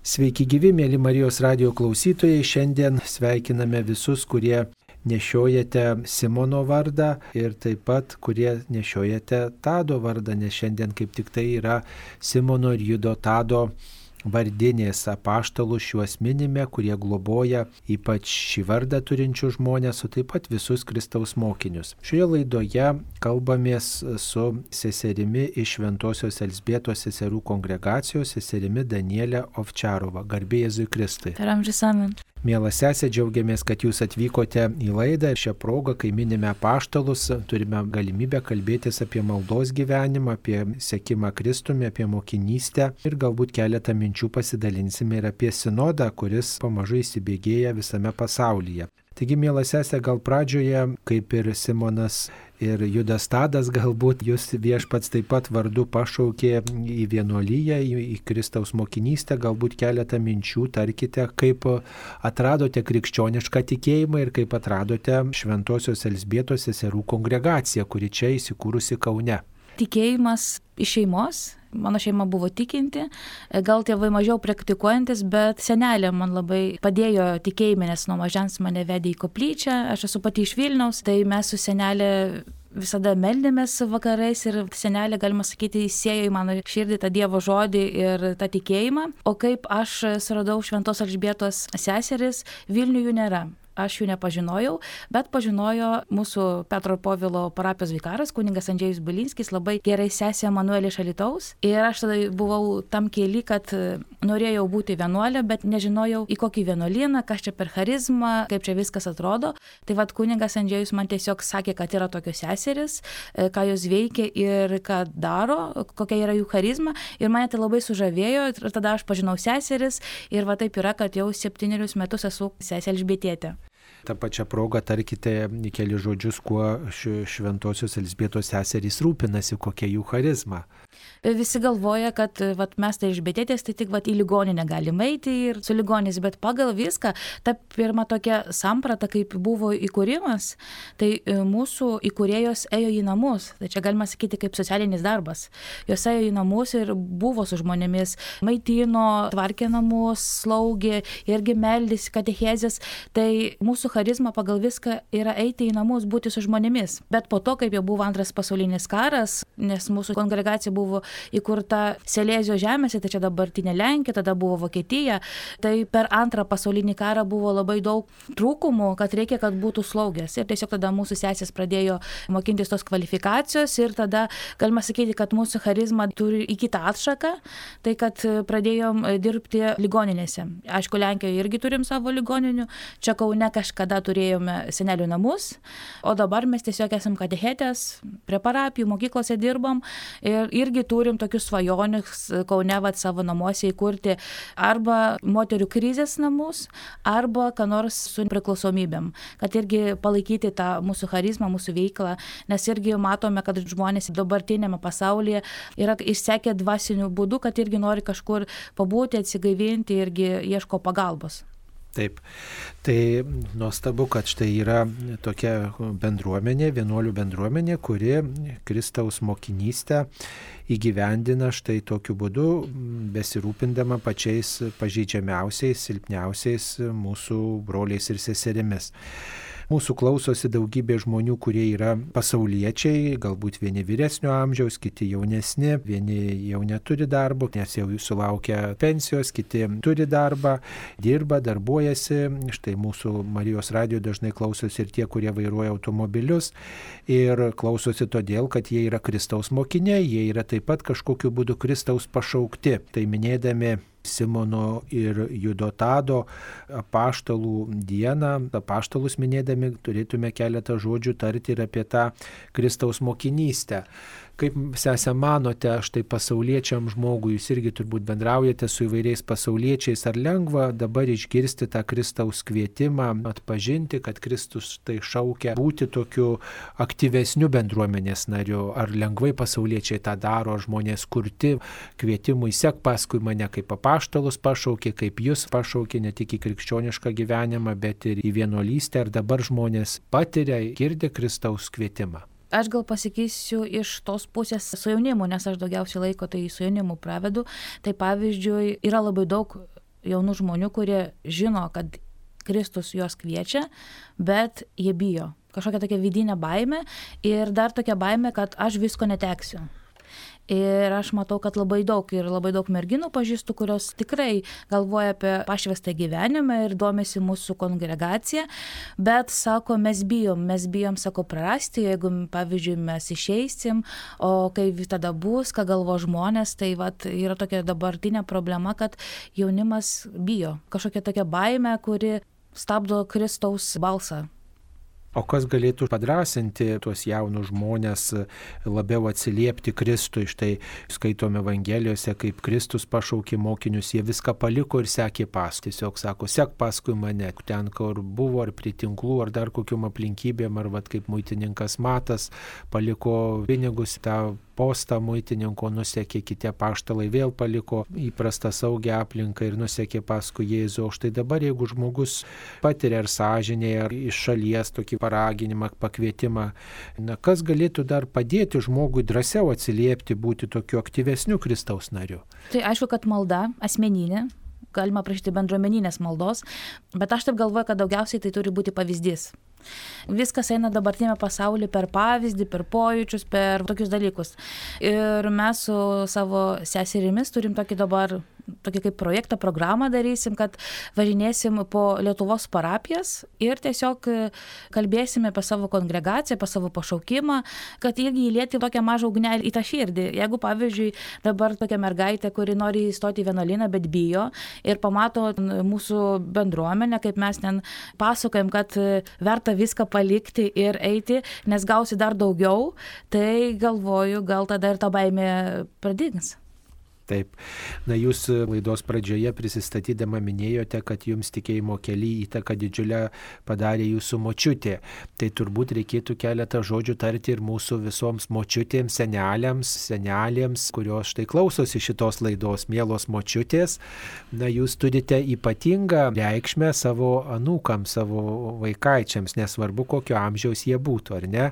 Sveiki gyvi, mėly Marijos radio klausytojai. Šiandien sveikiname visus, kurie nešiojate Simono vardą ir taip pat, kurie nešiojate Tado vardą, nes šiandien kaip tik tai yra Simono ir Judo Tado vardinės apaštalų šiuos minime, kurie globoja ypač šį vardą turinčių žmonės, o taip pat visus Kristaus mokinius. Šioje laidoje kalbamės su seserimi iš Šventojios Elsbėtos seserų kongregacijos, seserimi Danielė Ovčarova. Garbė Jėzui Kristui. Amen. Mėla sesė, džiaugiamės, kad jūs atvykote į laidą ir šią progą, kai minime paštalus, turime galimybę kalbėtis apie maldos gyvenimą, apie sekimą Kristumi, apie mokinystę ir galbūt keletą minčių pasidalinsime ir apie sinodą, kuris pamažu įsibėgėja visame pasaulyje. Taigi, mėla sesė, gal pradžioje, kaip ir Simonas ir Judas Tadas, galbūt jūs viešpats taip pat vardu pašaukė į vienuolyje, į, į Kristaus mokinystę, galbūt keletą minčių tarkite, kaip atradote krikščionišką tikėjimą ir kaip atradote Šventojios Elsbėtos seserų kongregaciją, kuri čia įsikūrusi Kaune. Tikėjimas iš šeimos, Mano šeima buvo tikinti, gal tėvai mažiau praktikuojantis, bet senelė man labai padėjo tikėjime, nes nuo mažens mane vedė į koplyčią, aš esu pati iš Vilniaus, tai mes su senelė visada meldėmės vakarais ir senelė, galima sakyti, įsėjo į mano širdį tą Dievo žodį ir tą tikėjimą. O kaip aš suradau Šventos Alžbėtos seseris, Vilniuje jų nėra aš jų nepažinojau, bet pažinojo mūsų Petro Povilo parapijos vikaras, kuningas Andžėjus Balinskis, labai gerai sesė Manuelė Šalitaus. Ir aš tada buvau tam keli, kad norėjau būti vienuolė, bet nežinojau į kokį vienuolyną, kas čia per charizmą, kaip čia viskas atrodo. Tai vad kuningas Andžėjus man tiesiog sakė, kad yra tokios seseris, ką jos veikia ir ką daro, kokia yra jų charizma. Ir mane tai labai sužavėjo ir tada aš pažinau seseris ir va taip yra, kad jau septynerius metus esu sesė Elžbietėtė. Ta pačia proga tarkite keli žodžius, kuo šventosios Elsbėtos seserys rūpinasi, kokia jų charizma. Visi galvoja, kad vat, mes tai iš betėtės, tai tik vat, į ligoninę galime eiti ir su ligonis, bet pagal viską, ta pirma tokia samprata, kaip buvo įkūrimas, tai e, mūsų įkūrėjos ėjo į namus. Tai čia galima sakyti kaip socialinis darbas. Jos ėjo į namus ir buvo su žmonėmis, maitino, tvarkė namus, slaugė, irgi meldys, katechezės. Tai mūsų charizma pagal viską yra eiti į namus, būti su žmonėmis. Bet po to, kaip jau buvo antras pasaulinis karas, nes mūsų kongregacija buvo įkurta Selezijos žemėse, tai čia dabartinė Lenkija, tada buvo Vokietija. Tai per antrą pasaulinį karą buvo labai daug trūkumų, kad reikia, kad būtų slaugės. Ir tiesiog tada mūsų sesės pradėjo mokintis tos kvalifikacijos ir tada galima sakyti, kad mūsų charizma turi į kitą atšaką, tai kad pradėjom dirbti ligoninėse. Aišku, Lenkijoje irgi turim savo ligoninių, čia Kaune kažkada turėjome senelių namus, o dabar mes tiesiog esam katechetės, prie parapijų, mokyklose dirbam ir irgi turim tokius svajonius Kaune vat savo namuose įkurti arba moterių krizės namus, arba ką nors su priklausomybėm, kad irgi palaikyti tą mūsų charizmą, mūsų veiklą, nes irgi matome, kad žmonės dabartinėme pasaulyje yra išsekę dvasinių būdų, kad irgi nori kažkur pabūti, atsigaivinti irgi ieško pagalbos. Taip, tai nuostabu, kad štai yra tokia bendruomenė, vienuolių bendruomenė, kuri Kristaus mokinystę įgyvendina štai tokiu būdu, besirūpindama pačiais pažeidžiamiausiais, silpniausiais mūsų broliais ir seserimis. Mūsų klausosi daugybė žmonių, kurie yra pasauliečiai, galbūt vieni vyresnio amžiaus, kiti jaunesni, vieni jau neturi darbo, nes jau sulaukia pensijos, kiti turi darbą, dirba, darbuojasi. Štai mūsų Marijos radio dažnai klausosi ir tie, kurie vairuoja automobilius ir klausosi todėl, kad jie yra Kristaus mokiniai, jie yra taip pat kažkokiu būdu Kristaus pašaukti. Tai minėdami Simono ir Judotado apaštalų dieną, apaštalus minėdami, turėtume keletą žodžių tarti ir apie tą Kristaus mokinystę. Kaip sesė manote, štai pasauliečiam žmogui, jūs irgi turbūt bendraujate su įvairiais pasauliečiais, ar lengva dabar išgirsti tą Kristaus kvietimą, atpažinti, kad Kristus tai šaukia būti tokiu aktyvesniu bendruomenės nariu, ar lengvai pasauliečiai tą daro, ar žmonės kurti kvietimui, sek paskui mane kaip apaštalus pašaukė, kaip jūs pašaukė ne tik į krikščionišką gyvenimą, bet ir į vienuolystę, ar dabar žmonės patiria, girdi Kristaus kvietimą. Aš gal pasakysiu iš tos pusės su jaunimu, nes aš daugiausiai laiko tai su jaunimu pravedu. Tai pavyzdžiui, yra labai daug jaunų žmonių, kurie žino, kad Kristus juos kviečia, bet jie bijo. Kažkokia tokia vidinė baime ir dar tokia baime, kad aš visko neteksiu. Ir aš matau, kad labai daug ir labai daug merginų pažįstu, kurios tikrai galvoja apie pašvestą gyvenimą ir domisi mūsų kongregacija, bet sako, mes bijom, mes bijom, sako, prarasti, jeigu, pavyzdžiui, mes išeisim, o kai tada bus, ką galvo žmonės, tai vat, yra tokia dabartinė problema, kad jaunimas bijo, kažkokia tokia baime, kuri stabdo Kristaus balsą. O kas galėtų padrasinti tuos jaunus žmonės labiau atsiliepti Kristui? Štai skaitome Evangelijose, kaip Kristus pašaukė mokinius, jie viską paliko ir sekė pas. Tiesiog sako, sek paskui mane, ten, kur buvo, ar prie tinklų, ar dar kokiam aplinkybėm, ar vad kaip muitininkas Matas paliko pinigus tą postą muitininko nusekė, kiti paštalai vėl paliko įprastą saugią aplinką ir nusekė paskui Jėzų. O štai dabar, jeigu žmogus patiria ar sąžinėje, ar iš šalies tokį paraginimą, pakvietimą, na, kas galėtų dar padėti žmogui drąsiau atsiliepti, būti tokiu aktyvesniu Kristaus nariu? Tai aišku, kad malda asmeninė, galima prašyti bendruomeninės maldos, bet aš taip galvoju, kad daugiausiai tai turi būti pavyzdys. Viskas eina dabartinėme pasaulyje per pavyzdį, per pojūčius, per tokius dalykus. Ir mes su savo seserimis turim tokį dabar tokį kaip projektą, programą darysim, kad važinėsim po Lietuvos parapijas ir tiesiog kalbėsim apie savo kongregaciją, apie savo pašaukimą, kad irgi įlėti tokią mažą ugnelį į tą širdį. Jeigu, pavyzdžiui, dabar tokia mergaitė, kuri nori įstoti į vienuolyną, bet bijo ir pamato mūsų bendruomenę, kaip mes ten pasakojam, kad verta verta viską palikti ir eiti, nes gausi dar daugiau, tai galvoju, gal tada ir ta baimė pradings. Taip. Na, jūs laidos pradžioje prisistatydama minėjote, kad jums tikėjimo keli įtaką didžiulę padarė jūsų močiutė. Tai turbūt reikėtų keletą žodžių tarti ir mūsų visoms močiutėms, seneliams, senelėms, kurios štai klausosi šitos laidos, mielos močiutės. Na, jūs turite ypatingą reikšmę savo anūkams, savo vaikaičiams, nesvarbu kokio amžiaus jie būtų, ar ne.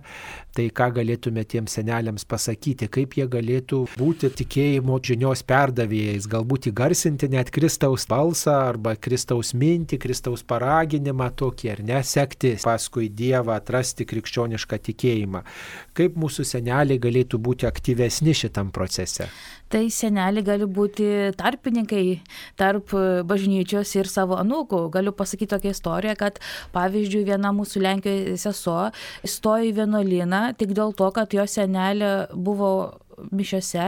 Tai ką galėtume tiems seneliams pasakyti, kaip jie galėtų būti tikėjimo žinios perdavėjais, galbūt įgarsinti net Kristaus balsą arba Kristaus mintį, Kristaus paraginimą tokį ar nesekti paskui Dievą, atrasti krikščionišką tikėjimą. Kaip mūsų seneliai galėtų būti aktyvesni šitam procese? Tai seneliai gali būti tarpininkai tarp bažnyčios ir savo anūkų. Galiu pasakyti tokią istoriją, kad pavyzdžiui viena mūsų Lenkijoje sesuo įstojo į vienuolyną tik dėl to, kad jo senelė buvo mišiose.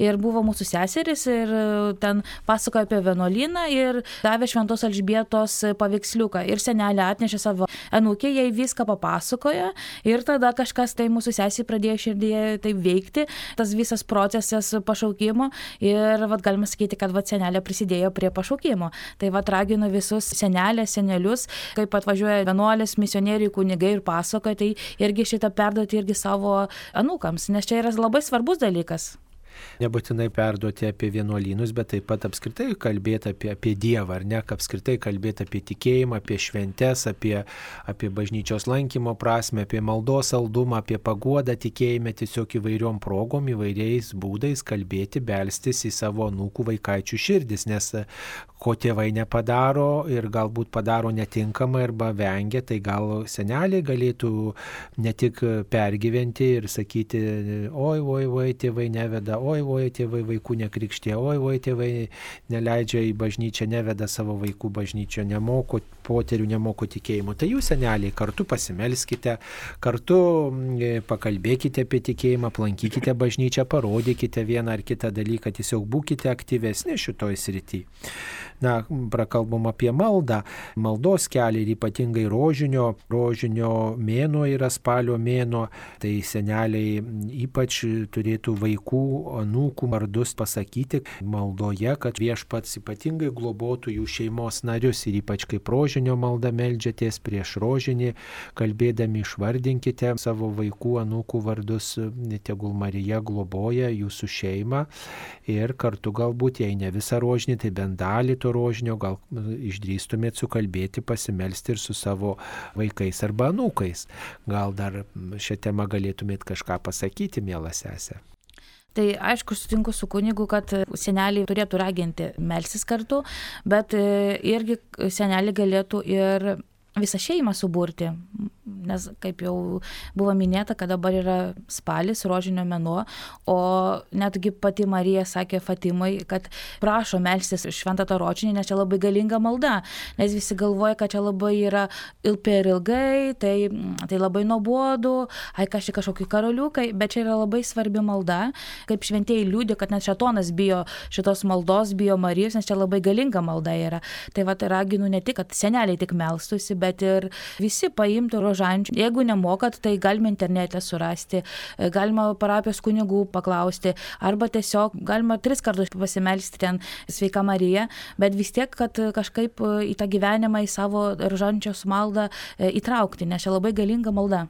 Ir buvo mūsų seseris ir e, ten pasakojo apie vienuolyną ir davė šventos Alžbietos paveiksliuką. Ir senelė atnešė savo anūkė, jai viską papasakojo. Ir tada kažkas tai mūsų sesiai pradėjo širdėje taip veikti, tas visas procesas pašaukimo. Ir vat, galima sakyti, kad vat, senelė prisidėjo prie pašaukimo. Tai vat raginu visus senelės, senelius, kaip atvažiuoja vienuolės, misionieriai, kunigai ir pasakoja, tai irgi šitą perduoti irgi savo anūkams, nes čia yra labai svarbus dalykas. Nebūtinai perduoti apie vienuolynus, bet taip pat apskritai kalbėti apie, apie Dievą, ar ne, apskritai kalbėti apie tikėjimą, apie šventes, apie, apie bažnyčios lankymo prasme, apie maldos saldumą, apie paguodą tikėjime, tiesiog įvairiom progom, įvairiais būdais kalbėti, belstis į savo nūkų vaikaičių širdis, nes ko tėvai nepadaro ir galbūt padaro netinkamai arba vengia, tai gal seneliai galėtų ne tik pergyventi ir sakyti, oi, oi, oi, tėvai neveda, oi, oi, tėvai vaikų nekrikštė, oi, oi, tėvai neleidžia į bažnyčią, neveda savo vaikų bažnyčio, nemoko poterių, nemoko tikėjimo. Tai jūs seneliai kartu pasimelskite, kartu mm, pakalbėkite apie tikėjimą, aplankykite bažnyčią, parodykite vieną ar kitą dalyką, tiesiog būkite aktyvesni šitoj srity. Na, prakalbam apie maldą, maldos kelią ir ypatingai rožinio, rožinio mėno yra spalio mėno, tai seneliai ypač turėtų vaikų, anūkų vardus pasakyti maldoje, kad viešpats ypatingai globotų jų šeimos narius ir ypač kaip rožinio malda melžiatės prieš rožinį, kalbėdami išvardinkite savo vaikų, anūkų vardus, tegul Marija globoja jūsų šeimą ir kartu galbūt, jei ne visą rožinį, tai bent dalį to rožinio, gal išdrįstumėt sukalbėti, pasimelsti ir su savo vaikais arba anūkais. Gal dar šią temą galėtumėt kažką pasakyti, mielą sesę. Tai aišku, sutinku su kunigu, kad seneliai turėtų raginti melsis kartu, bet irgi seneliai galėtų ir visą šeimą suburti nes kaip jau buvo minėta, kad dabar yra spalis, rožinio mėnuo, o netgi pati Marija sakė Fatimai, kad prašo melstis šventą tą rožinį, nes čia labai galinga malda, nes visi galvoja, kad čia labai yra per ilgai, tai, tai labai nuobodu, ai kažkai kažkokie karaliukai, bet čia yra labai svarbi malda, kaip šventieji liūdė, kad net šetonas bijo šitos maldos, bijo Marijos, nes čia labai galinga malda yra. Tai va, raginu ne tik, kad seneliai tik melstusi, bet ir visi paimtų rožanį rožančių. Jeigu nemokat, tai galima internete surasti, e, galima parapijos kunigų paklausti, arba tiesiog galima tris kartus pasimelsti ten sveika Marija, bet vis tiek, kad kažkaip į tą gyvenimą, į savo rožančios maldą e, įtraukti, nes čia labai galinga malda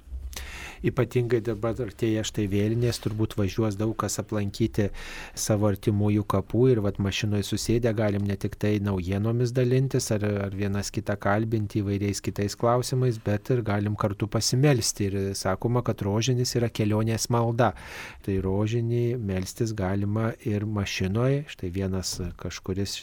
ypatingai dabar artėja štai vėlinės, turbūt važiuos daug kas aplankyti savo artimųjų kapų ir vad mašinoje susėdę galim ne tik tai naujienomis dalintis ar, ar vienas kitą kalbinti įvairiais kitais klausimais, bet ir galim kartu pasimelsti. Ir sakoma, kad rožinis yra kelionės malda. Tai rožinį melstis galima ir mašinoje. Štai vienas kažkuris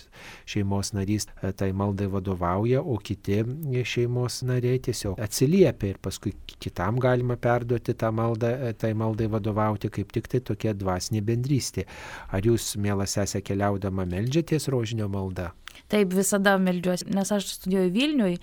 šeimos narys e, tai maldai vadovauja, o kiti šeimos nariai tiesiog atsiliepia ir paskui kitam galima perduoti perduoti tą maldą, e, tai maldai vadovauti, kaip tik tai tokia dvasinė bendrystė. Ar jūs, mielas sesė, keliaudama melžiatės rožinio maldą? Taip, visada melžiuosi, nes aš studijuoju Vilniui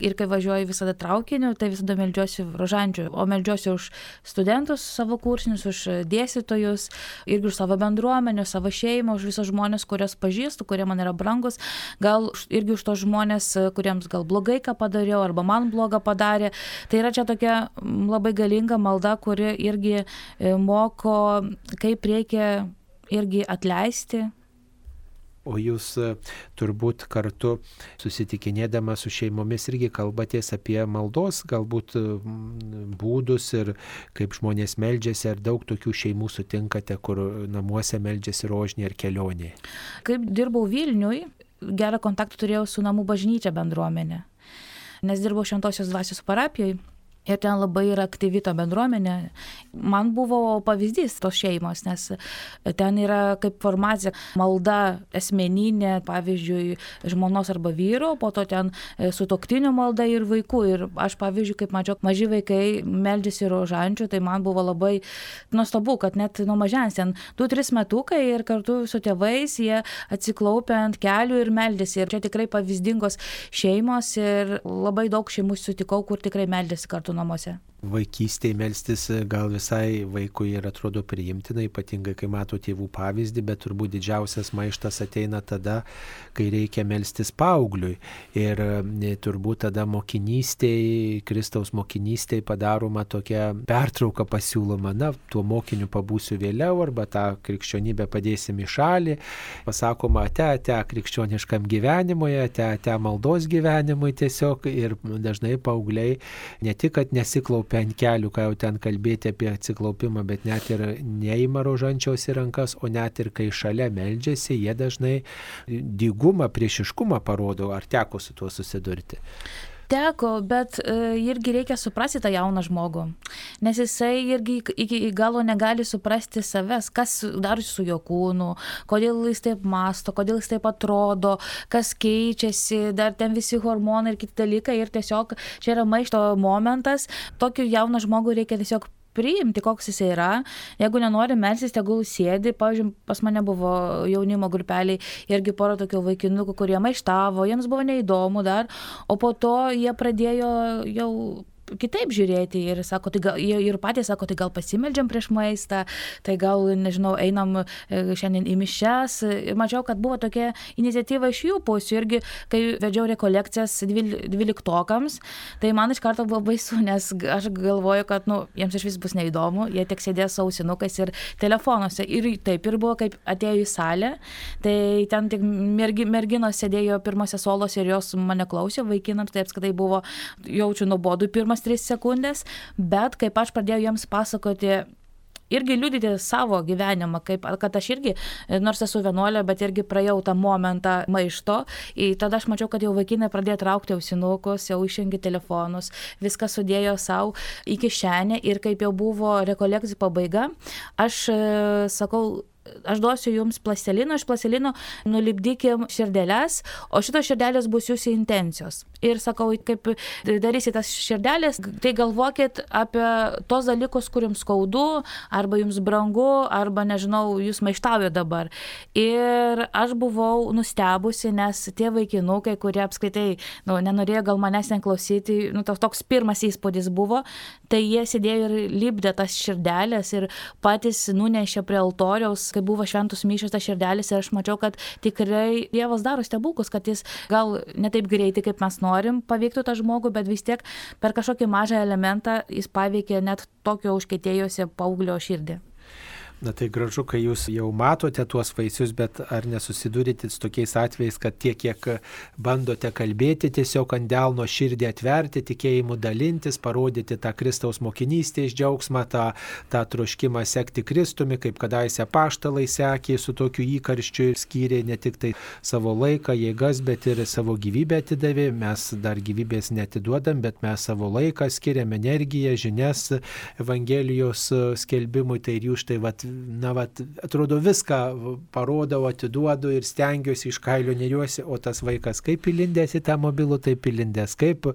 ir kai važiuoju visada traukiniu, tai visada melžiuosi rožančių, o melžiuosi už studentus savo kursinius, už dėstytojus, irgi už savo bendruomenę, savo šeimą, už visus žmonės, kuriuos pažįstu, kurie man yra brangus, gal irgi už tos žmonės, kuriems gal blogai ką padariau arba man blogą padarė. Tai yra čia tokia labai galinga malda, kuri irgi e, moko, kaip reikia irgi atleisti O jūs e, turbūt kartu susitikinėdama su šeimomis irgi kalbatės apie maldos galbūt e, būdus ir kaip žmonės meldžiasi, ar daug tokių šeimų sutinkate, kur namuose meldžiasi rožinė ir kelionė. Kaip dirbau Vilniui, gerą kontaktą turėjau su namų bažnyčia bendruomenė, nes dirbau Šventosios dvasios parapijoje Ir ten labai yra aktyvi ta bendruomenė. Man buvo pavyzdys tos šeimos, nes ten yra kaip formacija malda asmeninė, pavyzdžiui, žmonos arba vyro, po to ten e, sutoktinių malda ir vaikų. Ir aš, pavyzdžiui, kaip mačiau, maži vaikai meldžiasi rožančių, tai man buvo labai nuostabu, kad net nuo mažens ten 2-3 metukai ir kartu su tėvais jie atsiklaupia ant kelių ir meldžiasi. Ir čia tikrai pavyzdingos šeimos ir labai daug šeimų sutikau, kur tikrai meldžiasi kartu namuose vaikystėje melstis e, gal visai vaikui ir atrodo priimtina, ypatingai kai mato tėvų pavyzdį, bet turbūt didžiausias maištas ateina tada, kai reikia melstis paaugliui. Ir e, turbūt tada mokinystėje, Kristaus mokinystėje padaroma tokia pertrauka pasiūloma, na, tuo mokiniu pabūsiu vėliau arba tą krikščionybę padėsim į šalį, pasakoma, ate, ate krikščioniškam gyvenimui, ate, ate maldos gyvenimui tiesiog ir dažnai paaugliai ne tik, kad nesiklaupia ant kelių, ką jau ten kalbėti apie atsiklaupimą, bet net ir neima rožančiaus į rankas, o net ir kai šalia meldžiasi, jie dažnai dygumą, priešiškumą parodo, ar teko su tuo susidurti. Teko, bet e, irgi reikia suprasti tą jauną žmogų, nes jisai irgi iki galo negali suprasti savęs, kas darosi su jo kūnu, kodėl jis taip masto, kodėl jis taip atrodo, kas keičiasi, dar ten visi hormonai ir kiti dalykai ir tiesiog čia yra maišto momentas, tokį jauną žmogų reikia tiesiog priimti, koks jis yra. Jeigu nenori melsis, tegul sėdi. Pavyzdžiui, pas mane buvo jaunimo grupeliai irgi pora tokių vaikinukų, kurie maištavo, jiems buvo neįdomu dar, o po to jie pradėjo jau kitaip žiūrėti ir sako, tai gal, ir patys sako, tai gal pasimeldžiam prieš maistą, tai gal, nežinau, einam e, šiandien į mišes. Ir mačiau, kad buvo tokia iniciatyva iš jų pusių irgi, kai vedžiau rekolekcijas dvyliktokams, tai man iš karto buvo baisu, nes aš galvoju, kad, nu, jiems iš vis bus neįdomu, jie tik sėdės ausinukais ir telefonuose. Ir taip ir buvo, kaip atėjo į salę, tai ten tik mergi, merginos sėdėjo pirmose solos ir jos mane klausė, vaikinams tai apskritai buvo, jaučiu nuobodu pirmas pirmas tris sekundės, bet kaip aš pradėjau jiems pasakoti irgi liudyti savo gyvenimą, kaip, kad aš irgi, nors esu vienuolė, bet irgi praėjau tą momentą maišto. Ir tada aš mačiau, kad jau vaikinai pradėjo traukti ausinukus, jau išjungė telefonus, viską sudėjo savo į kišenę ir kaip jau buvo rekolekcijų pabaiga, aš e, sakau, aš duosiu jums plastelino, iš plastelino nulipdykim širdelės, o šitos širdelės bus jūsų intencijos. Ir sakau, kaip darysit tas širdelės, tai galvokit apie tos dalykus, kur jums skaudu, arba jums brangu, arba nežinau, jūs maištauju dabar. Ir aš buvau nustebusi, nes tie vaikinukai, kurie apskaitai nu, nenorėjo gal manęs neklausyti, nu, toks pirmas įspūdis buvo, tai jie sėdėjo ir lipdė tas širdelės ir patys nunešė prie altoriaus kai buvo šventus mišios tas širdelis ir aš mačiau, kad tikrai Dievas daro stebuklus, kad jis gal ne taip greitai, kaip mes norim, paveiktų tą žmogų, bet vis tiek per kažkokį mažą elementą jis paveikė net tokio užkėtėjusio paauglio širdį. Na tai gražu, kai jūs jau matote tuos vaisius, bet ar nesusidurite su tokiais atvejais, kad tiek, kiek bandote kalbėti, tiesiog ant delno širdį atverti, tikėjimu dalintis, parodyti tą Kristaus mokinystės džiaugsmą, tą, tą troškimą sekti Kristumi, kaip kadaise paštalai sekė su tokiu įkarščiu ir skyrė ne tik tai savo laiką, jėgas, bet ir savo gyvybę atidavė. Mes dar gyvybės netiduodam, bet mes savo laiką skiriam energiją, žinias Evangelijos skelbimui. Tai ir jūs štai vat na, vat, atrodo viską parodau, atiduodu ir stengiuosi iš kailio neriuosi, o tas vaikas kaip įlindęs į tą mobilų, taip įlindęs, kaip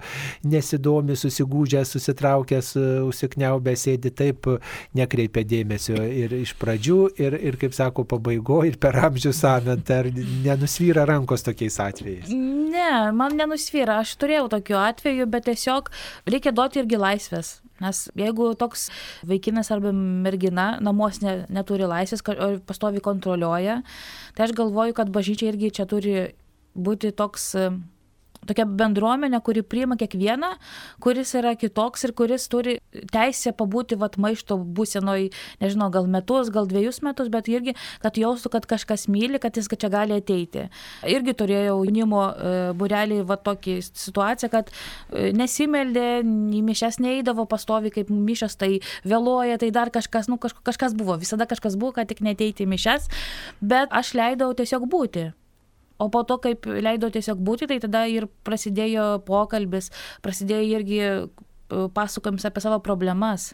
nesidomi, susigūžęs, susitraukęs, užsikniaubęs sėdi, taip nekreipia dėmesio ir iš pradžių, ir, ir kaip sako, pabaigoje, ir per amžių samet, ar nenusvyra rankos tokiais atvejais? Ne, man nenusvyra, aš turėjau tokių atvejų, bet tiesiog reikia duoti irgi laisvės. Nes jeigu toks vaikinas arba mergina namuose ne, neturi laisvės, pastovi kontroliuoja, tai aš galvoju, kad bažnyčia irgi čia turi būti toks tokia bendruomenė, kuri priima kiekvieną, kuris yra kitoks ir kuris turi teisę pabūti vat maišto būsenoj, nežinau, gal metus, gal dviejus metus, bet irgi, kad jaustų, kad kažkas myli, kad jis čia gali ateiti. Irgi turėjau jaunimo e, burelį va tokį situaciją, kad e, nesimeldė, į mišes neįdavo pastovi, kaip mišas tai vėluoja, tai dar kažkas, nu kaž, kažkas buvo, visada kažkas buvo, kad tik neteiti į mišes, bet aš leidau tiesiog būti. O po to, kaip leido tiesiog būti, tai tada ir prasidėjo pokalbis, prasidėjo irgi e, pasakojimas apie savo problemas.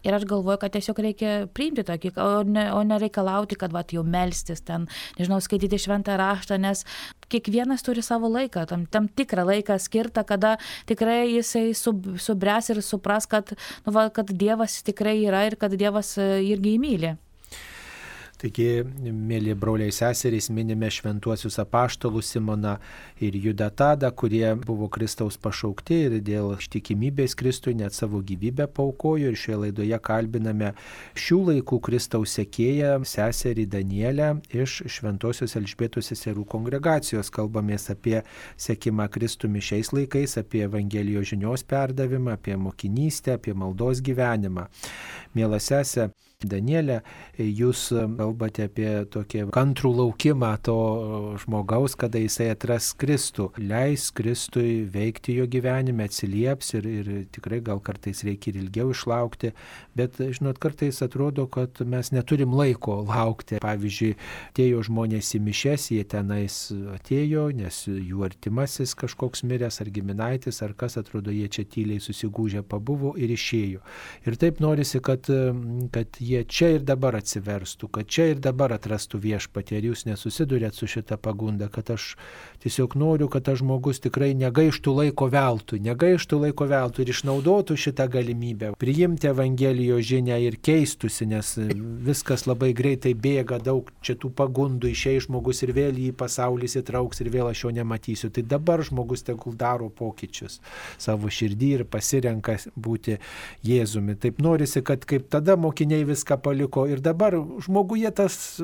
Ir aš galvoju, kad tiesiog reikia priimti tokį, o ne, o ne reikalauti, kad vat, jau melstis ten, nežinau, skaityti šventą raštą, nes kiekvienas turi savo laiką, tam, tam tikrą laiką skirtą, kada tikrai jisai sub, subres ir supras, kad, nu, va, kad Dievas tikrai yra ir kad Dievas e, irgi įmylė. Taigi, mėly broliai seserys, minime šventuosius apaštalus Simoną ir Judatadą, kurie buvo Kristaus pašaukti ir dėl ištikimybės Kristui net savo gyvybę paukojo. Ir šioje laidoje kalbiname šių laikų Kristaus sekėją, seserį Danielę iš Šventosios Elžbėtos seserų kongregacijos. Kalbamės apie sekimą Kristumi šiais laikais, apie Evangelijos žinios perdavimą, apie mokinystę, apie maldos gyvenimą. Mėla sesė, Danielė, jūs kalbate apie tokį kantrų laukimą to žmogaus, kada jisai atras Kristų. Leis Kristui veikti jo gyvenime, atsilieps ir, ir tikrai gal kartais reikia ir ilgiau išlaukti, bet, žinot, kartais atrodo, kad mes neturim laiko laukti. Pavyzdžiui, atėjo žmonės į mišes, jie tenais atėjo, nes jų artimasis kažkoks miręs ar giminaitis, ar kas atrodo, jie čia tyliai susigūžę pabuvo ir išėjo. Ir taip norisi, kad, kad jie čia ir dabar atsiverstų, kad čia ir dabar atrastų viešpatį. Ir jūs nesusidurėt su šita pagunda, kad aš tiesiog noriu, kad tas žmogus tikrai negaištų laiko veltui, negaištų laiko veltui ir išnaudotų šitą galimybę priimti Evangelijos žinę ir keistusi, nes viskas labai greitai bėga, daug čia tų pagundų, išėjai žmogus ir vėl į pasaulį įtrauks ir vėl aš jo nematysiu. Tai dabar žmogus tegul daro pokyčius savo širdį ir pasirenka būti Jėzumi. Taip norisi, kad kaip tada mokiniai vis viską paliko ir dabar žmoguje tas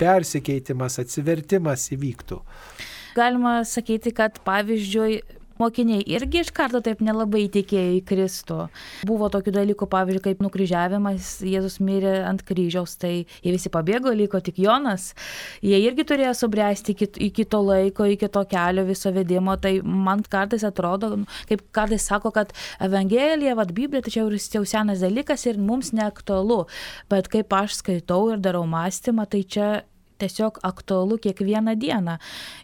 persikeitimas, atsivertimas įvyktų. Galima sakyti, kad pavyzdžiui, mokiniai irgi iš karto taip nelabai tikėjo į Kristų. Buvo tokių dalykų, pavyzdžiui, kaip nukryžiavimas, Jėzus mirė ant kryžiaus, tai jie visi pabėgo, liko tik Jonas. Jie irgi turėjo subręsti iki, iki to laiko, iki to kelio viso vedimo. Tai man kartais atrodo, kaip kartais sako, kad Evangelija, vad Biblija, tai čia jau senas dalykas ir mums neaktualu. Bet kaip aš skaitau ir darau mąstymą, tai čia tiesiog aktualu kiekvieną dieną.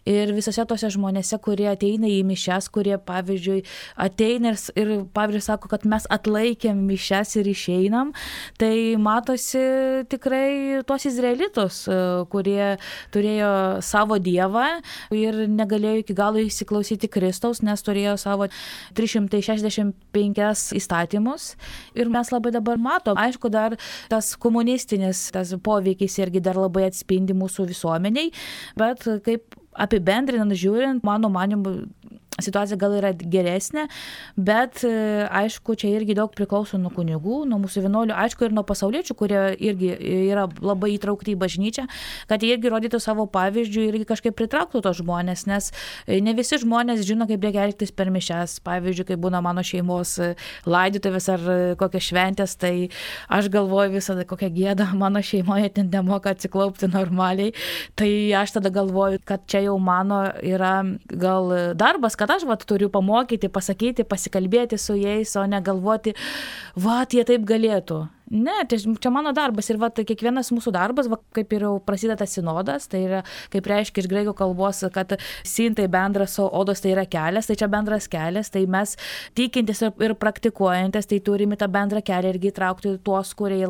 Ir visose tose žmonėse, kurie ateina į mišes, kurie, pavyzdžiui, ateina ir, ir pavyzdžiui, sako, kad mes atlaikėm mišes ir išeinam, tai matosi tikrai tuos izraelitus, kurie turėjo savo dievą ir negalėjo iki galo įsiklausyti Kristaus, nes turėjo savo 365 įstatymus. Ir mes labai dabar matom, aišku, dar tas komunistinis tas poveikis irgi dar labai atspindi mūsų mūsų visuomeniai, bet kaip apibendrinant žiūrint, mano manimu, situacija gal yra geresnė, bet e, aišku, čia irgi daug priklauso nuo kunigų, nuo mūsų vienuolių, aišku, ir nuo pasauliečių, kurie irgi yra labai įtraukti į bažnyčią, kad jie irgi rodytų savo pavyzdžių ir kažkaip pritrauktų tos žmonės, nes e, ne visi žmonės žino, kaip reikia elgtis per mišes. Pavyzdžiui, kai būna mano šeimos e, laidotuvės ar kokios šventės, tai aš galvoju visada, kokia gėda mano šeimoje ten nemoka atsiklaupti normaliai. Tai aš tada galvoju, kad čia jau mano yra gal darbas, kad aš vat turiu pamokyti, pasakyti, pasikalbėti su jais, o ne galvoti, va, jie taip galėtų. Ne, tai čia mano darbas ir va, tai kiekvienas mūsų darbas, va, kaip ir jau prasideda sinodas, tai yra, kaip reiškia iš graikų kalbos, kad sin tai bendras, o odos tai yra kelias, tai čia bendras kelias, tai mes tikintis ir, ir praktikuojantis, tai turime tą bendrą kelią irgi traukti tuos, kurie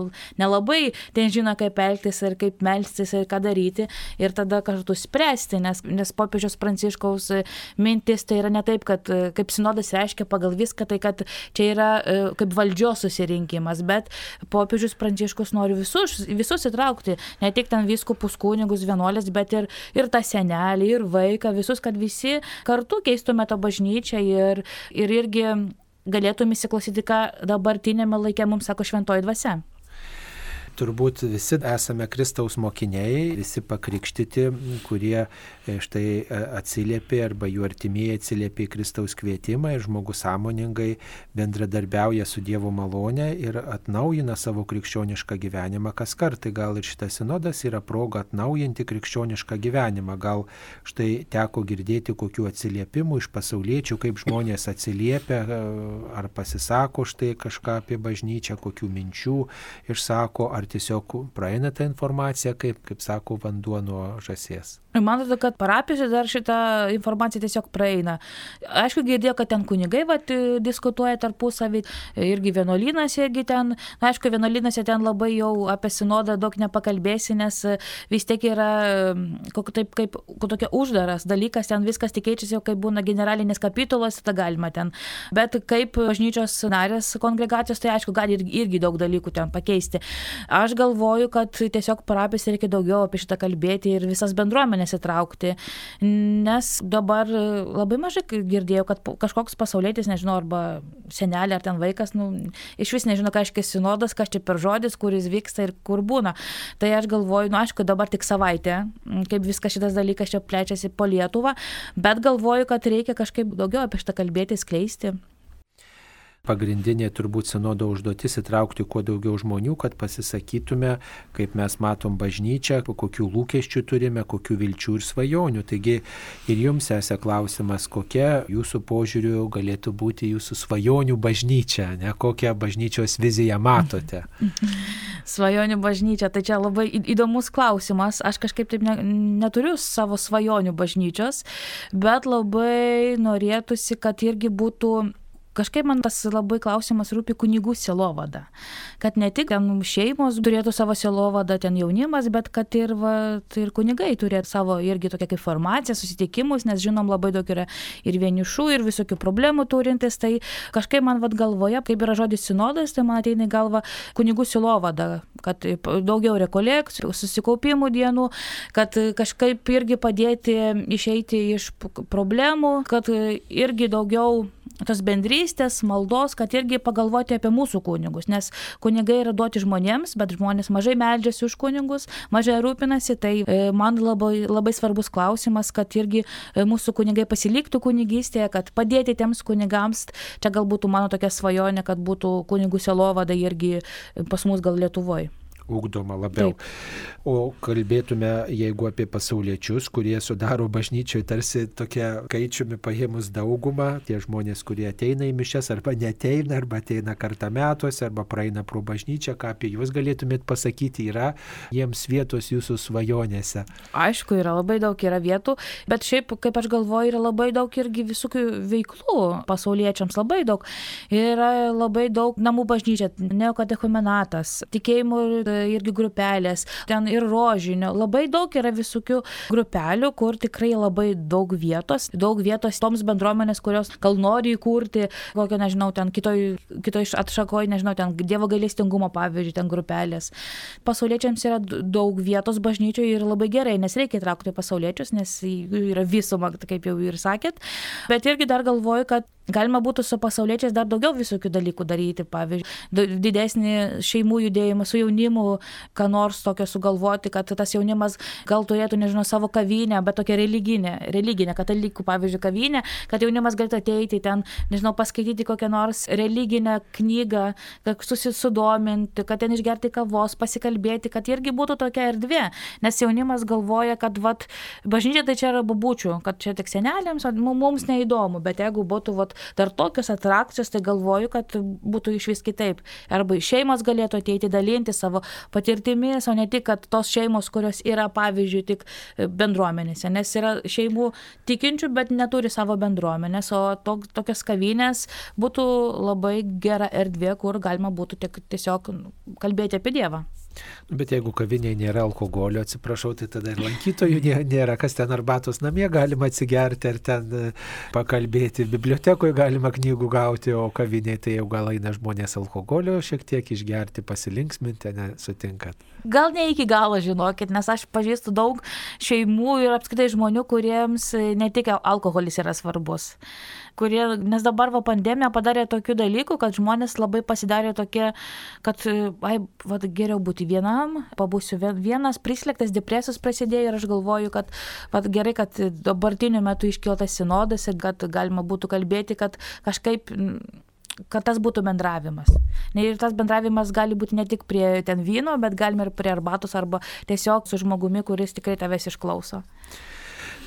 nelabai ten žino, kaip elgtis ir kaip melstis ir ką daryti ir tada kartu spręsti, nes, nes popiežiaus pranciškaus mintis tai yra ne taip, kad kaip sinodas reiškia pagal viską, tai kad čia yra e, kaip valdžios susirinkimas, bet popiežius Pranciškus nori visus, visus įtraukti, ne tik ten viskupus, kunigus, vienuolės, bet ir, ir tą senelį, ir vaiką, visus, kad visi kartu keistume tą bažnyčią ir, ir irgi galėtume įsiklausyti, ką dabartinėme laikė mums sako šventoji dvasia turbūt visi esame Kristaus mokiniai, visi pakrikštyti, kurie e, štai e, atsiliepė arba jų artimieji atsiliepė į Kristaus kvietimą ir žmogus sąmoningai bendradarbiauja su Dievo malonė ir atnaujina savo krikščionišką gyvenimą kas kartą. Gal ir šitas sinodas yra proga atnaujinti krikščionišką gyvenimą. Gal štai teko girdėti kokių atsiliepimų iš pasauliečių, kaip žmonės atsiliepia e, ar pasisako štai kažką apie bažnyčią, kokių minčių išsako, ar tiesiog praeina ta informacija, kaip, kaip sako, vanduo nuo žasies. Man atrodo, kad parapijose dar šitą informaciją tiesiog praeina. Aišku, girdėjau, kad ten kunigai vat, diskutuoja tarpusavį, irgi vienuolynas, irgi ten, na, aišku, vienuolynuose ten labai jau apie sinodą daug nepakalbėsi, nes vis tiek yra kok, taip kaip tokia uždaras dalykas, ten viskas tik keičiasi, jau kaip būna generalinis kapitulas, tada galima ten. Bet kaip bažnyčios narės kongregacijos, tai aišku, gali irgi, irgi daug dalykų ten pakeisti. Aš galvoju, kad tiesiog parapijose reikia daugiau apie šitą kalbėti ir visas bendruomenės įtraukti, nes dabar labai mažai girdėjau, kad kažkoks pasaulėtis, nežinau, arba senelė ar ten vaikas, nu, iš vis nežino, ką aiškiai sinodas, kas čia per žodis, kuris vyksta ir kur būna. Tai aš galvoju, nu, aišku, dabar tik savaitė, kaip viskas šitas dalykas čia plečiasi po Lietuvą, bet galvoju, kad reikia kažkaip daugiau apie šitą kalbėti, skleisti pagrindinė turbūt sinodo užduotis įtraukti kuo daugiau žmonių, kad pasisakytume, kaip mes matom bažnyčią, kokių lūkesčių turime, kokių vilčių ir svajonių. Taigi ir jums esė klausimas, kokia jūsų požiūriu galėtų būti jūsų svajonių bažnyčia, ne kokią bažnyčios viziją matote. Svajonių bažnyčia, tai čia labai įdomus klausimas. Aš kažkaip taip ne, neturiu savo svajonių bažnyčios, bet labai norėtųsi, kad irgi būtų kažkaip man tas labai klausimas rūpi kunigų silovada. Kad ne tik ten šeimos turėtų savo silovadą, ten jaunimas, bet kad ir, va, tai ir kunigai turėtų savo irgi tokią kaip formaciją, susitikimus, nes žinom labai daug yra ir vienišų, ir visokių problemų turintis. Tai kažkaip man vad galvoje, kaip yra žodis sinodas, tai man ateina į galvą kunigų silovada, kad daugiau rekolekcijų, susikaupimų dienų, kad kažkaip irgi padėti išeiti iš problemų, kad irgi daugiau tos bendrystės, maldos, kad irgi pagalvoti apie mūsų kunigus, nes kunigai yra duoti žmonėms, bet žmonės mažai meldžiasi už kunigus, mažai rūpinasi, tai e, man labai, labai svarbus klausimas, kad irgi e, mūsų kunigai pasiliktų kunigystėje, kad padėti tiems kunigams, čia galbūt mano tokia svajonė, kad būtų kunigų selovada irgi pas mus gal Lietuvoje ugdoma labiau. Taip. O kalbėtume, jeigu apie pasauliečius, kurie sudaro bažnyčioje tarsi tokia skaičiumi paėmus daugumą, tie žmonės, kurie ateina į mišes arba neteina, arba ateina kartą metuose, arba praeina pro bažnyčią, ką apie juos galėtumėt pasakyti, yra jiems vietos jūsų svajonėse. Aišku, yra labai daug yra vietų, bet šiaip, kaip aš galvoju, yra labai daug irgi visokių veiklų pasauliečiams, labai daug. Yra labai daug namų bažnyčia, neokatechumenatas, tikėjimo irgi grupelės, ten ir rožinio. Labai daug yra visokių grupelių, kur tikrai labai daug vietos, daug vietos toms bendruomenės, kurios gal nori įkurti, kokio, nežinau, ten kitoj, kitoj atšakoje, nežinau, ten Dievo gailestingumo, pavyzdžiui, ten grupelės. Pasauliečiams yra daug vietos bažnyčioje ir labai gerai, nes reikia įtraukti pasauliečius, nes jų yra visuma, kaip jau ir sakėt. Bet irgi dar galvoju, kad Galima būtų su pasauliečiais dar daugiau visokių dalykų daryti, pavyzdžiui, didesnį šeimų judėjimą su jaunimu, ką nors tokio sugalvoti, kad tas jaunimas gal turėtų, nežinau, savo kavinę, bet tokią religinę, religinę katalikų, pavyzdžiui, kavinę, kad jaunimas galėtų ateiti ten, nežinau, paskaityti kokią nors religinę knygą, kad susidominti, kad ten išgerti kavos, pasikalbėti, kad irgi būtų tokia erdvė, nes jaunimas galvoja, kad vat, bažnyčia tai čia yra babučių, kad čia tik senelėms, o mums neįdomu, bet jeigu būtų vat, dar tokios atrakcijos, tai galvoju, kad būtų iš vis kitaip. Arba šeimos galėtų ateiti dalinti savo patirtimis, o ne tik, kad tos šeimos, kurios yra, pavyzdžiui, tik bendruomenėse, nes yra šeimų tikinčių, bet neturi savo bendruomenės, o to, tokios kavinės būtų labai gera erdvė, kur galima būtų tiesiog kalbėti apie Dievą. Nu, bet jeigu kavinėje nėra alkoholio, atsiprašau, tai tada ir lankytojų nėra, kas ten arbatos namie galima atsigerti ar ten e, pakalbėti. Bibliotekoje galima knygų gauti, o kavinėje tai jau gal eina žmonės alkoholio šiek tiek išgerti, pasilinksminti, nesutinkat. Gal ne iki galo žinokit, nes aš pažįstu daug šeimų ir apskritai žmonių, kuriems ne tik alkoholis yra svarbus kurie, nes dabar va pandemija padarė tokių dalykų, kad žmonės labai pasidarė tokie, kad, ai, va, geriau būti vienam, pabūsiu vienas, prislėgtas, depresijos prasidėjo ir aš galvoju, kad va, gerai, kad dabartiniu metu iškiltas sinodas ir kad galima būtų kalbėti, kad kažkaip kad tas būtų bendravimas. Ir tas bendravimas gali būti ne tik prie ten vyno, bet galime ir prie arbatos arba tiesiog su žmogumi, kuris tikrai tavęs išklauso.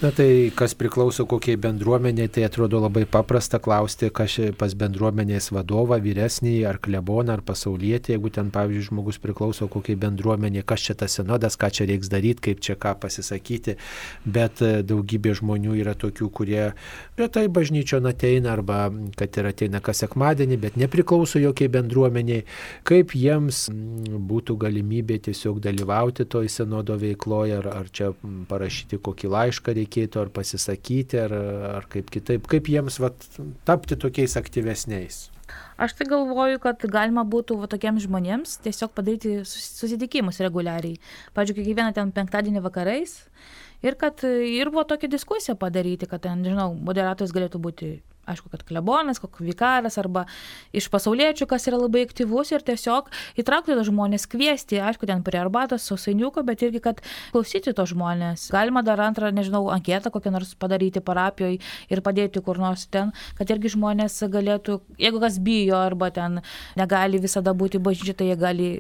Na tai kas priklauso kokiai bendruomeniai, tai atrodo labai paprasta klausti, kas pas bendruomenės vadovą, vyresnį, ar kleboną, ar pasaulietį, jeigu ten, pavyzdžiui, žmogus priklauso kokiai bendruomeniai, kas čia tas sinodas, ką čia reiks daryti, kaip čia ką pasisakyti. Bet e, daugybė žmonių yra tokių, kurie retai bažnyčio ateina, arba kad ir ateina kas sekmadienį, bet nepriklauso jokiai bendruomeniai. Kaip jiems būtų galimybė tiesiog dalyvauti toj sinodo veikloje, ar, ar čia parašyti kokį laišką reikia reikėtų ar pasisakyti, ar, ar kaip kitaip, kaip jiems vat, tapti tokiais aktyvesniais. Aš tai galvoju, kad galima būtų va, tokiems žmonėms tiesiog padaryti susitikimus reguliariai. Pavyzdžiui, kiekvieną ten penktadienį vakarais. Ir kad ir buvo tokia diskusija padaryti, kad ten, nežinau, moderatorius galėtų būti aišku, kad klebonas, koks vikaras arba iš pasauliečių, kas yra labai aktyvus ir tiesiog įtraukti tos žmonės, kviesti, aišku, ten prie arbatos, sausainiuko, bet irgi, kad klausyti tos žmonės. Galima dar antrą, nežinau, anketą kokią nors padaryti parapijoje ir padėti kur nors ten, kad irgi žmonės galėtų, jeigu kas bijo arba ten negali visada būti bažnyčia, tai jie gali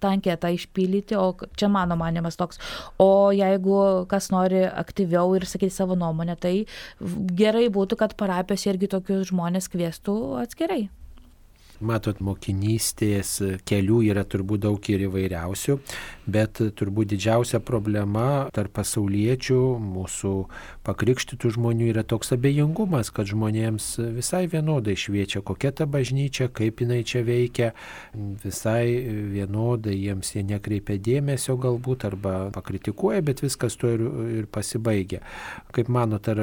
tą anketą išpildyti, o čia mano manimas toks. O jeigu kas nori aktyviau ir sakyti savo nuomonę, tai gerai būtų, kad parapijos irgi tokius žmonės kvieštų atskirai. Matot, mokinystės kelių yra turbūt daug ir įvairiausių, bet turbūt didžiausia problema tarp pasauliečių, mūsų pakrikštytų žmonių yra toks abejingumas, kad žmonėms visai vienodai šviečia, kokia ta bažnyčia, kaip jinai čia veikia, visai vienodai jiems jie nekreipia dėmesio galbūt arba pakritikuoja, bet viskas to ir, ir pasibaigia. Kaip manot, ar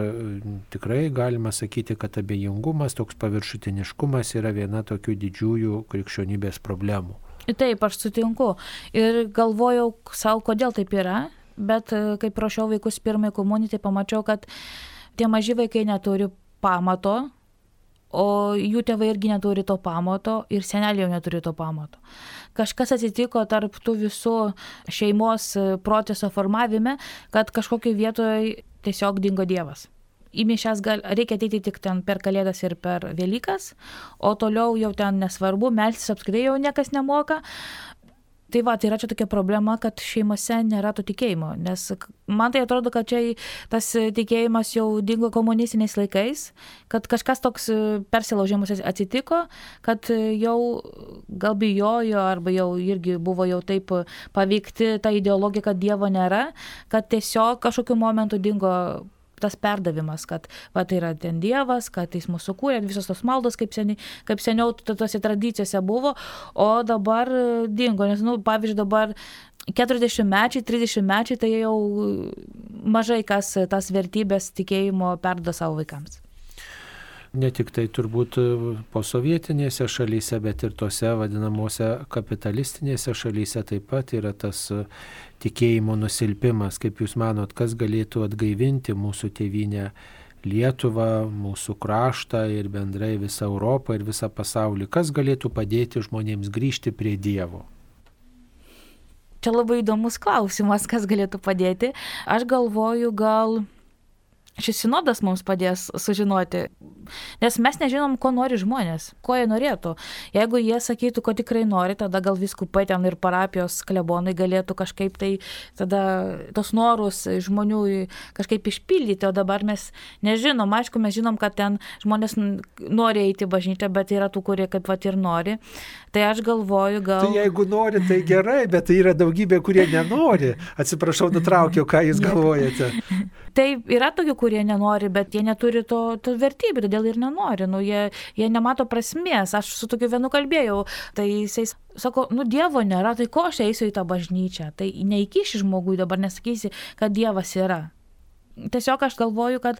tikrai galima sakyti, kad abejingumas, toks paviršutiniškumas yra viena tokių didžiųjų krikščionybės problemų. Taip, aš sutinku. Ir galvojau savo, kodėl taip yra, bet e, kai prašiau vaikus pirmai komunijai, tai pamačiau, kad tie maži vaikai neturi pamato, o jų tėvai irgi neturi to pamato ir seneliai jau neturi to pamato. Kažkas atsitiko tarp tų visų šeimos proceso formavime, kad kažkokio vietoje tiesiog dingo Dievas į mišęs gal, reikia ateiti tik ten per Kalėdas ir per Velykas, o toliau jau ten nesvarbu, melstis apskritai jau niekas nemoka, Tai va, tai yra čia tokia problema, kad šeimose nėra to tikėjimo, nes man tai atrodo, kad čia tas tikėjimas jau dingo komunistiniais laikais, kad kažkas toks persilaužimas atsitiko, kad jau gal bijojo arba jau irgi buvo jau taip paveikti tą ideologiją, kad Dievo nėra, kad tiesiog kažkokiu momentu dingo tas perdavimas, kad va, tai yra ten Dievas, kad jis mūsų kūrė, visos tos maldos, kaip, seniai, kaip seniau tose tradicijose buvo, o dabar e, dingo, nes, nu, pavyzdžiui, dabar 40 mečiai, 30 mečiai, tai jau mažai kas tas vertybės tikėjimo perda savo vaikams. Ne tik tai turbūt e, posovietinėse šalyse, bet ir tose vadinamuose kapitalistinėse šalyse taip pat yra tas e, tikėjimo nusilpimas. Kaip Jūs manot, kas galėtų atgaivinti mūsų tėvynę Lietuvą, mūsų kraštą ir bendrai visą Europą ir visą pasaulį? Kas galėtų padėti žmonėms grįžti prie Dievo? Čia labai įdomus klausimas, kas galėtų padėti. Aš galvoju, gal šis sinodas mums padės sužinoti, nes mes nežinom, ko nori žmonės, ko jie norėtų. Jeigu jie sakytų, ko tikrai nori, tada gal viskupai ten ir parapijos klebonai galėtų kažkaip tai tada tos norus žmonių kažkaip išpildyti, o dabar mes nežinom, aišku, mes žinom, kad ten žmonės nori eiti bažnyčią, bet yra tų, kurie kaip pat ir nori. Tai aš galvoju, gal... Tai jeigu nori, tai gerai, bet tai yra daugybė, kurie nenori. Atsiprašau, nutraukiau, ką jūs galvojate. Tai yra tokių, kurie nenori, bet jie neturi to, to vertybių, todėl ir nenori. Nu, jie, jie nemato prasmės. Aš su tokiu vienu kalbėjau. Tai jisai sako, nu Dievo nėra, tai ko aš eisiu į tą bažnyčią. Tai neįkiši žmogui dabar nesakysi, kad Dievas yra. Tiesiog aš galvoju, kad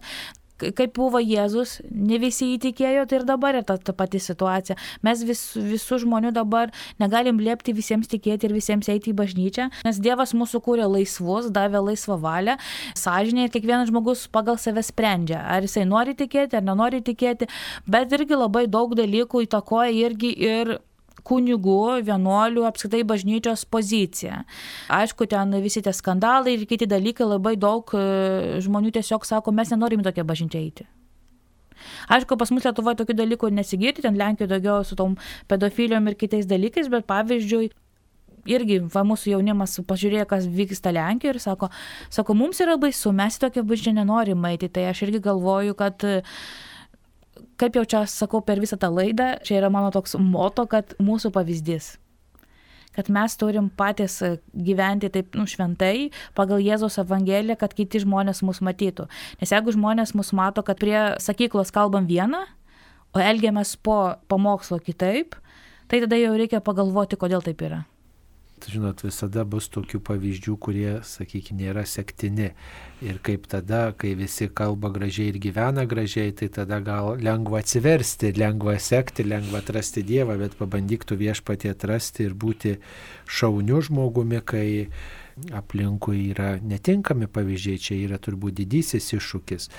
kaip buvo Jėzus, ne visi įtikėjo, tai ir dabar yra ta, ta pati situacija. Mes vis, visų žmonių dabar negalim liepti visiems tikėti ir visiems eiti į bažnyčią, nes Dievas mūsų kūrė laisvus, davė laisvą valią, sąžinė ir kiekvienas žmogus pagal save sprendžia, ar jisai nori tikėti, ar nenori tikėti, bet irgi labai daug dalykų įtakoja irgi ir kunigų, vienuolių, apskritai bažnyčios poziciją. Aišku, ten visi tie skandalai ir kiti dalykai labai daug e, žmonių tiesiog sako, mes nenorim tokią bažnyčią eiti. Aišku, pas mus Lietuvoje tokių dalykų nesigirti, ten Lenkijoje daugiau su tom pedofilijom ir kitais dalykais, bet pavyzdžiui, irgi va, mūsų jaunimas pažiūrėjo, kas vyksta Lenkijoje ir sako, sako, mums yra baisu, mes tokią bažnyčią nenorim eiti, tai aš irgi galvoju, kad uh, kaip jau čia sakau per visą tą laidą, čia yra mano toks moto, kad mūsų pavyzdys. Kad mes turim patys gyventi taip nu, šventai pagal Jėzaus Evangeliją, kad kiti žmonės mus matytų. Nes jeigu žmonės mus mato, kad prie sakyklos kalbam vieną, o elgiamės po pamokslo kitaip, tai tada jau reikia pagalvoti, kodėl taip yra žinot, visada bus tokių pavyzdžių, kurie, sakykime, nėra sektini. Ir kaip tada, kai visi kalba gražiai ir gyvena gražiai, tai tada gal lengva atsiversti, lengva sekti, lengva atrasti Dievą, bet pabandyk tu viešpatį atrasti ir būti šauniu žmogumi, kai aplinkui yra netinkami pavyzdžiai, čia yra turbūt didysis iššūkis.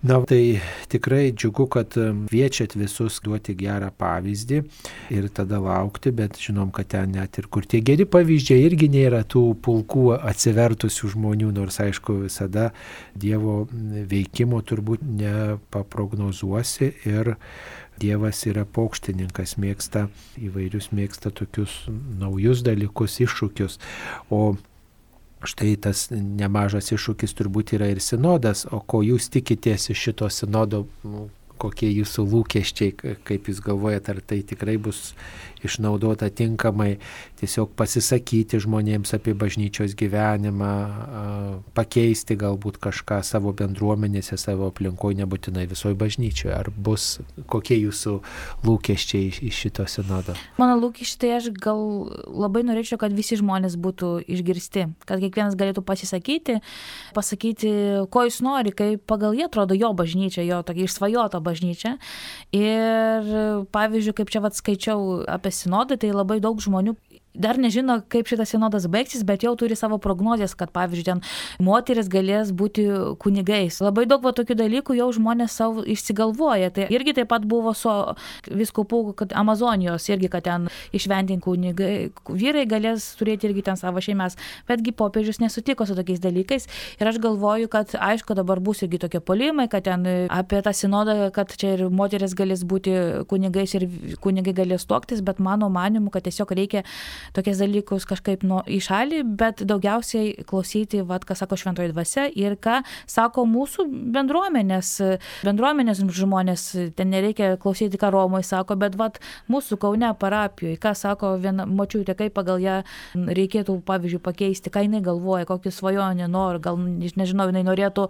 Na, tai tikrai džiugu, kad kviečiat visus duoti gerą pavyzdį ir tada laukti, bet žinom, kad ten net ir kur tie geri pavyzdžiai irgi nėra tų pulkų atsivertusių žmonių, nors aišku visada Dievo veikimo turbūt nepaprognozuosi ir Dievas yra paukštininkas, mėgsta įvairius, mėgsta tokius naujus dalykus, iššūkius. O Štai tas nemažas iššūkis turbūt yra ir sinodas, o ko jūs tikitės iš šito sinodo, kokie jūsų lūkesčiai, kaip jūs galvojate, ar tai tikrai bus išnaudota tinkamai, tiesiog pasisakyti žmonėms apie bažnyčios gyvenimą, pakeisti galbūt kažką savo bendruomenėse, savo aplinkoje, nebūtinai visoje bažnyčioje. Ar bus kokie jūsų lūkesčiai iš šito sinodo? Mano lūkesčiai, tai aš gal labai norėčiau, kad visi žmonės būtų išgirsti, kad kiekvienas galėtų pasisakyti, pasakyti, ko jis nori, kaip pagal jį atrodo jo bažnyčia, jo tokia išsvajota bažnyčia. Ir pavyzdžiui, kaip čia vad skaičiau apie apie sinodą, tai labai daug žmonių dar nežino, kaip šitas sinodas baigsis, bet jau turi savo prognozijas, kad pavyzdžiui, ten moteris galės būti kunigais. Labai daug va, tokių dalykų jau žmonės savo išsigalvoja. Tai irgi taip pat buvo su viskupų, kad Amazonijos irgi, kad ten išvendinti kunigai, vyrai galės turėti irgi ten savo šeimas, betgi popiežius nesutiko su tokiais dalykais. Ir aš galvoju, kad aišku, dabar bus irgi tokie polimai, kad ten apie tą sinodą, kad čia ir moteris galės būti kunigais ir kunigai galės tuoktis, bet mano manimu, kad tiesiog reikia tokias dalykus kažkaip nuo į šalį, bet daugiausiai klausyti, vad, ką sako šventoji dvasia ir ką sako mūsų bendruomenės, bendruomenės žmonės, ten nereikia klausyti, ką Romoje sako, bet vad, mūsų Kaune parapijoje, ką sako viena močiutė, kaip pagal ją reikėtų, pavyzdžiui, pakeisti, ką jinai galvoja, kokį svajonę nori, gal, nežinau, jinai norėtų,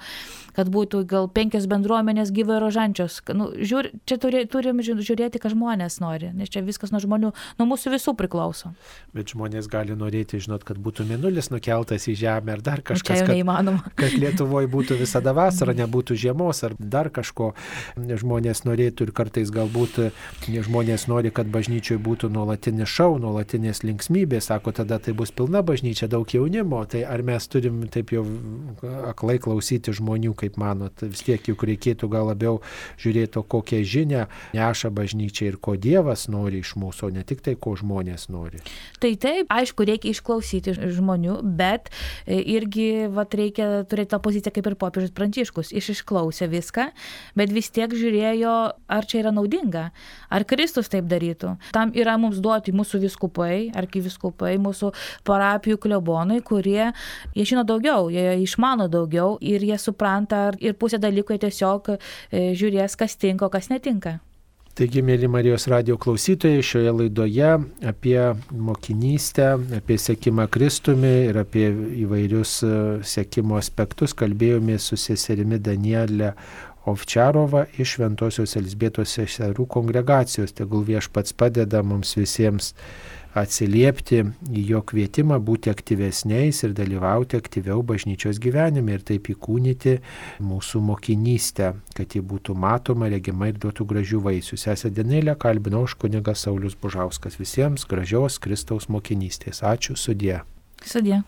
kad būtų gal penkios bendruomenės gyvai rožančios. Nu, žiūr, čia turi, turim žiūrėti, ką žmonės nori, nes čia viskas nuo žmonių, nuo mūsų visų priklauso bet žmonės gali norėti, žinot, kad būtų minulis nukeltas į žemę ar dar kažkas. Tai neįmanoma. Kad, kad Lietuvoje būtų visada vasara, nebūtų žiemos ar dar kažko. Žmonės norėtų ir kartais galbūt žmonės nori, kad bažnyčioje būtų nuolatinis šau, nuolatinės linksmybės, sako, tada tai bus pilna bažnyčia, daug jaunimo. Tai ar mes turim taip jau aklai klausyti žmonių, kaip manot, vis tiek juk reikėtų gal labiau žiūrėti, kokią žinią neša bažnyčia ir ko Dievas nori iš mūsų, o ne tik tai, ko žmonės nori. Tai taip, aišku, reikia išklausyti žmonių, bet e, irgi vat, reikia turėti tą poziciją kaip ir popiežius Pranciškus. Iš išklausė viską, bet vis tiek žiūrėjo, ar čia yra naudinga, ar Kristus taip darytų. Tam yra mums duoti mūsų viskupai, arkiviskupai, mūsų parapijų klebonai, kurie, jie žino daugiau, jie išmano daugiau ir jie supranta, ir pusė dalykų jie tiesiog e, žiūrės, kas tinka, kas netinka. Taigi, mėly Marijos radio klausytojai, šioje laidoje apie mokinystę, apie sekimą Kristumi ir apie įvairius e, sekimo aspektus kalbėjome su seserimi Danielė Ovčarova iš Ventosios Elsbėtos seserų kongregacijos. Tegul viešpats padeda mums visiems atsiliepti į jo kvietimą būti aktyvesniais ir dalyvauti aktyviau bažnyčios gyvenime ir taip įkūnyti mūsų mokinystę, kad ji būtų matoma, regima ir duotų gražių vaisių. Sesė Denėlė kalbinau už kunigas Saulis Bužauskas. Visiems gražios Kristaus mokinystės. Ačiū sudė. Sudė.